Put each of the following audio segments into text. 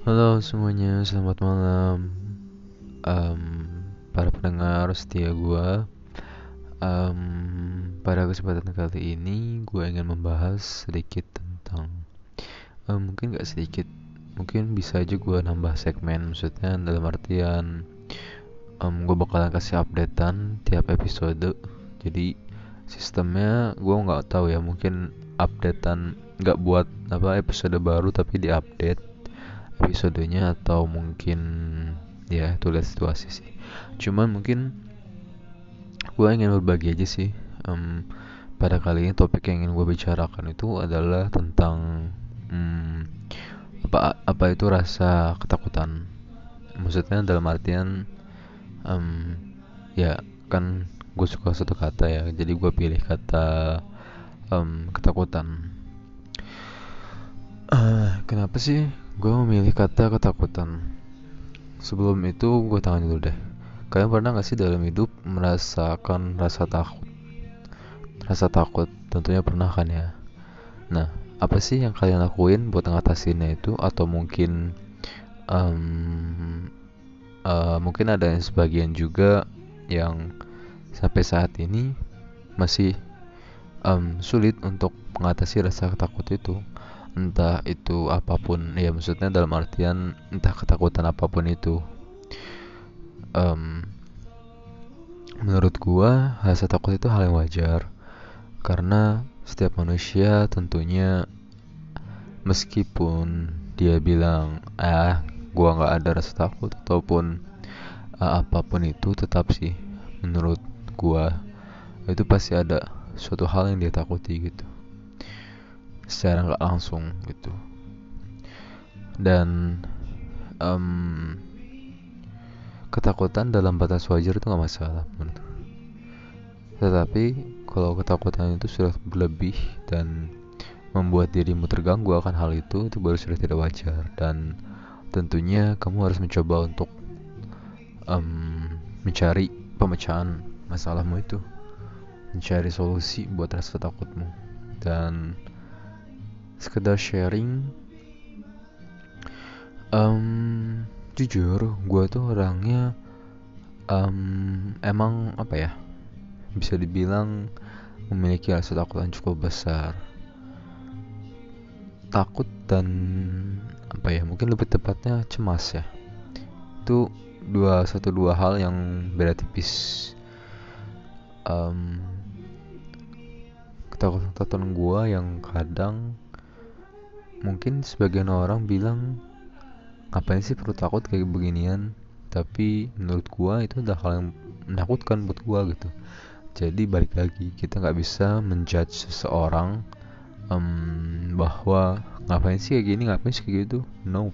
Halo semuanya, selamat malam. Em, para pendengar setia gue. pada kesempatan kali ini, gue ingin membahas sedikit tentang, em, mungkin gak sedikit, mungkin bisa aja gue nambah segmen. Maksudnya dalam artian, um, gue bakalan kasih updatean tiap episode. Jadi sistemnya gue nggak tahu ya, mungkin updatean nggak buat apa episode baru tapi diupdate episodenya atau mungkin ya itu lihat situasi sih. Cuman mungkin gue ingin berbagi aja sih um, pada kali ini topik yang ingin gue bicarakan itu adalah tentang um, apa apa itu rasa ketakutan. Maksudnya dalam artian um, ya kan gue suka satu kata ya jadi gue pilih kata um, ketakutan. Uh, kenapa sih gue memilih kata ketakutan. Sebelum itu gue tanya dulu deh. Kalian pernah gak sih dalam hidup merasakan rasa takut? Rasa takut tentunya pernah kan ya? Nah apa sih yang kalian lakuin buat ngatasinnya itu? Atau mungkin um, uh, mungkin ada yang sebagian juga yang sampai saat ini masih um, sulit untuk mengatasi rasa takut itu entah itu apa pun ya maksudnya dalam artian entah ketakutan apa pun itu. Um, menurut gua rasa takut itu hal yang wajar. Karena setiap manusia tentunya meskipun dia bilang ah gua nggak ada rasa takut ataupun uh, apa pun itu tetap sih menurut gua itu pasti ada suatu hal yang dia takuti gitu secara nggak langsung gitu. Dan um, ketakutan dalam batas wajar itu nggak masalah menurut tetapi kalau ketakutan itu sudah berlebih dan membuat dirimu terganggu akan hal itu itu baru sudah tidak wajar. Dan tentunya kamu harus mencoba untuk um, mencari pemecahan masalahmu itu. Mencari solusi buat rasa takutmu. Dan sekedar sharing. Um, jujur gue tuh orangnya um, emang apa ya bisa dibilang memiliki rasa takut yang cukup besar. Takut dan apa ya mungkin lebih tepatnya cemas ya. Itu dua satu dua hal yang beda tipis. Um, ketakutan gue yang kadang mungkin sebagian orang bilang ngapain sih perlu takut kayak beginian? Tapi menurut gua itu adalah hal yang menakutkan buat gua gitu. Jadi balik lagi kita nggak bisa menjudge seseorang um, bahwa ngapain sih kayak gini ngapain sih kayak gitu. No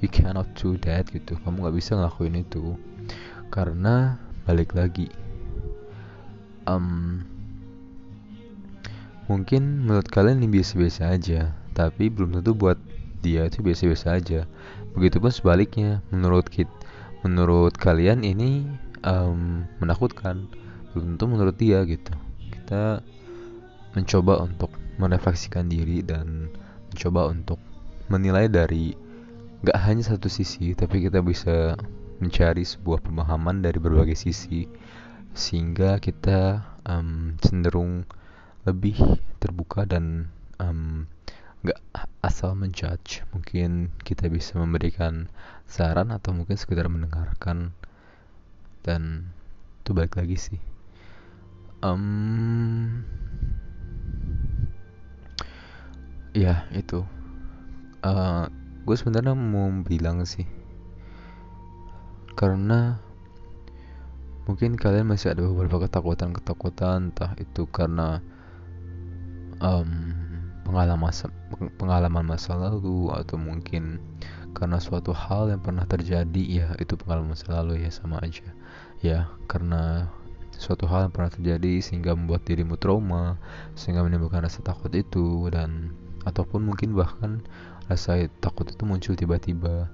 you cannot do that gitu. Kamu nggak bisa ngelakuin itu. Karena balik lagi um, mungkin menurut kalian ini biasa-biasa aja tapi belum tentu buat dia itu biasa-biasa aja. Begitupun sebaliknya menurut kit menurut kalian ini um, menakutkan. Belum tentu menurut dia gitu. Kita mencoba untuk merefleksikan diri dan mencoba untuk menilai dari gak hanya satu sisi tapi kita bisa mencari sebuah pemahaman dari berbagai sisi. Sehingga kita um, cenderung lebih terbuka dan um, nggak asal menjudge mungkin kita bisa memberikan saran atau mungkin sekedar mendengarkan. Dan itu balik lagi sih. Um, ya itu. Uh, eh, gue sebenarnya mau bilang sih karena mungkin kalian masih ada beberapa ketakutan-ketakutan entah itu karena um, pengalaman pengalaman masa lalu atau mungkin karena suatu hal yang pernah terjadi ya itu pengalaman masa lalu ya sama aja. Ya karena suatu hal yang pernah terjadi sehingga membuat dirimu trauma sehingga menimbulkan rasa takut itu dan ataupun mungkin bahkan rasa takut itu muncul tiba-tiba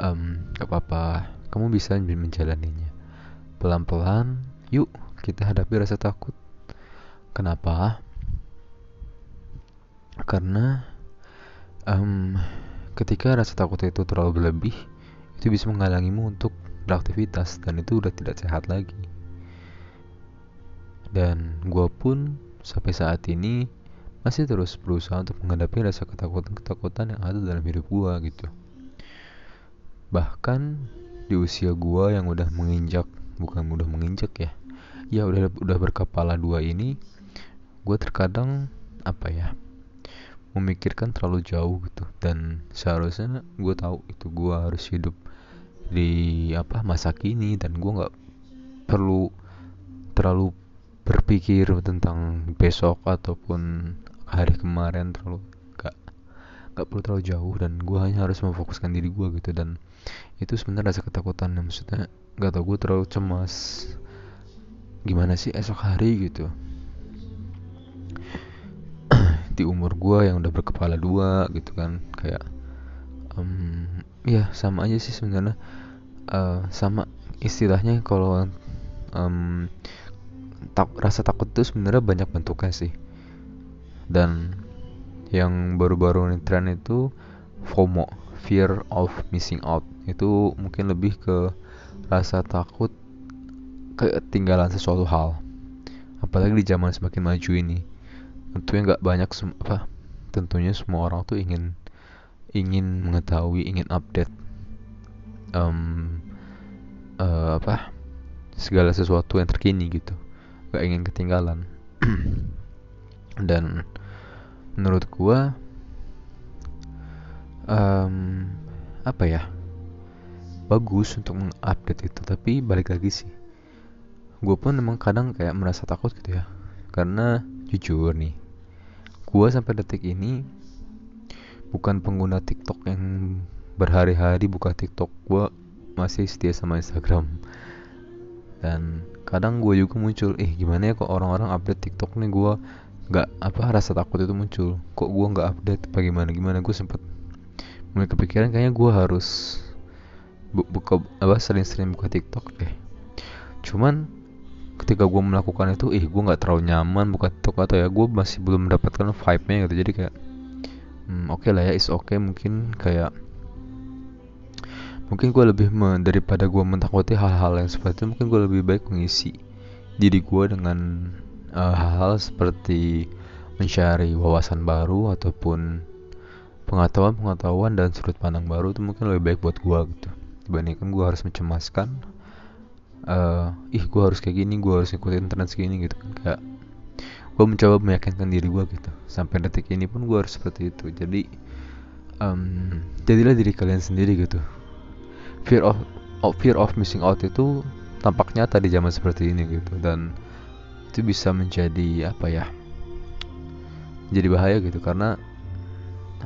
um, gak apa-apa kamu bisa menjalaninya. Pelan-pelan yuk kita hadapi rasa takut. Kenapa karena um, ketika rasa takut itu terlalu berlebih itu bisa menghalangimu untuk beraktivitas dan itu udah tidak sehat lagi. Dan gue pun sampai saat ini masih terus berusaha untuk menghadapi rasa ketakutan-ketakutan yang ada dalam hidup gue gitu. Bahkan di usia gue yang udah menginjak bukan udah menginjak ya ya udah udah berkepala dua ini gue terkadang apa ya memikirkan terlalu jauh gitu. Dan seharusnya gue tahu itu gue harus hidup di apa masa kini. Dan gue nggak perlu terlalu berpikir tentang besok ataupun hari kemarin terlalu gak gak perlu terlalu jauh. Dan gue hanya harus memfokuskan diri gue gitu. Dan itu sebenarnya rasa ketakutan. Yang maksudnya gak tau gue terlalu cemas. Gimana sih esok hari gitu di umur gue yang udah berkepala dua gitu kan. Kayak um, ya sama aja sih sebenarnya. Uh, sama istilahnya kalau um, tak, rasa takut itu sebenarnya banyak bentuknya sih. Dan yang baru-baru ini tren itu FOMO fear of missing out. Itu mungkin lebih ke rasa takut ketinggalan sesuatu hal. Apalagi di zaman semakin maju ini tentunya nggak banyak apa tentunya semua orang tuh ingin ingin mengetahui ingin update um, uh, apa segala sesuatu yang terkini gitu. Gak ingin ketinggalan. Dan menurut gua um, apa ya bagus untuk mengupdate itu tapi balik lagi sih gue pun emang kadang kayak merasa takut gitu ya. Karena jujur nih gue sampai detik ini bukan pengguna TikTok yang berhari-hari buka TikTok. Gue masih setia sama Instagram. Dan kadang gue juga muncul eh gimana ya kok orang-orang update TikTok nih? Gue nggak apa rasa takut itu muncul. Kok gue nggak update? Bagaimana gimana? Gue sempet mulai kepikiran kayaknya gue harus bu buka apa sering-sering buka TikTok deh. Cuman ketika gue melakukan itu ih gue nggak terlalu nyaman buka TikTok atau ya gue masih belum mendapatkan vibe-nya gitu jadi kayak hmm, oke okay lah ya is oke okay. mungkin kayak mungkin gue lebih me, daripada gue mentakuti hal-hal yang seperti itu mungkin gue lebih baik mengisi diri gue dengan uh, hal-hal seperti mencari wawasan baru ataupun pengetahuan-pengetahuan dan sudut pandang baru itu mungkin lebih baik buat gue gitu dibandingkan gue harus mencemaskan uh, ih gue harus kayak gini gue harus ikutin tren segini gitu. Kayak gue mencoba meyakinkan diri gue gitu. Sampai detik ini pun gue harus seperti itu. Jadi um, jadilah diri kalian sendiri gitu. Fear of, of fear of missing out itu tampak nyata di zaman seperti ini gitu. Dan itu bisa menjadi apa ya jadi bahaya gitu. Karena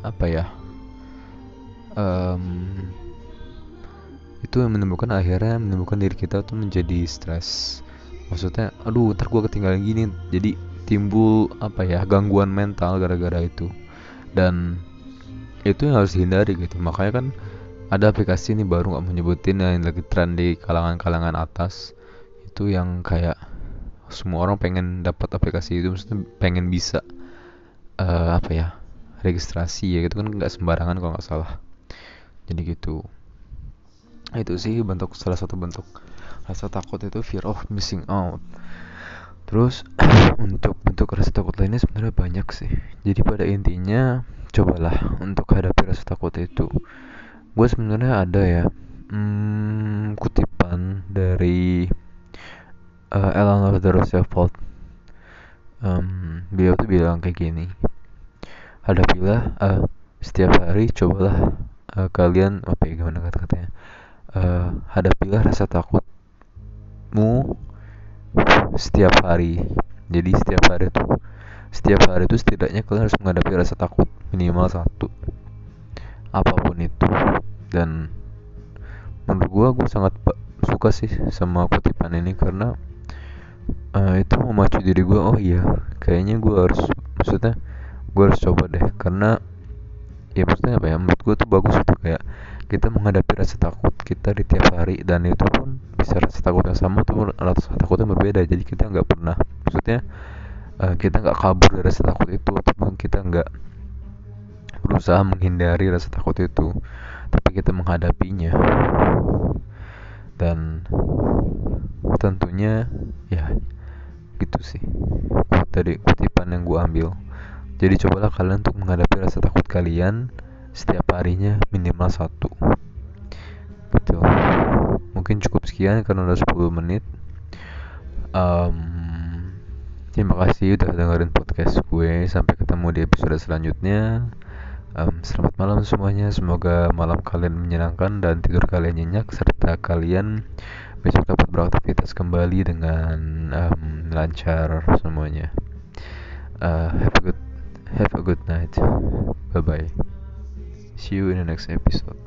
apa ya um, itu yang menemukan akhirnya menemukan diri kita tuh menjadi stres. Maksudnya aduh ntar gue ketinggalan gini. Jadi timbul apa ya gangguan mental gara-gara itu. Dan itu yang harus dihindari gitu. Makanya kan ada aplikasi ini baru nggak menyebutin yang lagi tren di kalangan-kalangan atas. Itu yang kayak semua orang pengen dapat aplikasi itu maksudnya pengen bisa uh, apa ya registrasi ya gitu kan nggak sembarangan kalau nggak salah. Jadi gitu itu sih bentuk salah satu bentuk rasa takut itu fear of missing out. Terus untuk bentuk rasa takut lainnya sebenarnya banyak sih. Jadi pada intinya cobalah untuk hadapi rasa takut itu. Gue sebenarnya ada ya hmm, kutipan dari uh, Eleanor Roosevelt. Um, beliau tuh bilang kayak gini hadapilah uh, setiap hari cobalah uh, kalian apa ya gimana kata-katanya uh, hadapilah rasa takutmu setiap hari. Jadi setiap hari tuh setiap hari itu setidaknya kalian harus menghadapi rasa takut minimal satu. Apa pun itu. Dan menurut gue gue sangat suka sih sama kutipan ini karena uh, itu memacu diri gue oh iya kayaknya gue harus maksudnya gue harus coba deh. Karena ya maksudnya apa ya menurut gue tuh bagus itu kayak kita menghadapi rasa takut kita di tiap hari dan itu pun bisa rasa takut yang sama tuh rasa takut yang berbeda. Jadi kita nggak pernah maksudnya uh, kita nggak kabur dari rasa takut itu ataupun kita nggak berusaha menghindari rasa takut itu tapi kita menghadapinya. Dan tentunya ya gitu sih. Dari kutipan yang gue ambil. Jadi cobalah kalian untuk menghadapi rasa takut kalian setiap harinya minimal satu. Gitu mungkin cukup sekian karena udah 10 menit. Um, terima kasih udah dengerin podcast gue. Sampai ketemu di episode selanjutnya. Um, selamat malam semuanya. Semoga malam kalian menyenangkan dan tidur kalian nyenyak serta kalian besok dapat beraktivitas kembali dengan um, lancar semuanya. Uh, have a good have a good night. Bye bye see you in the next episode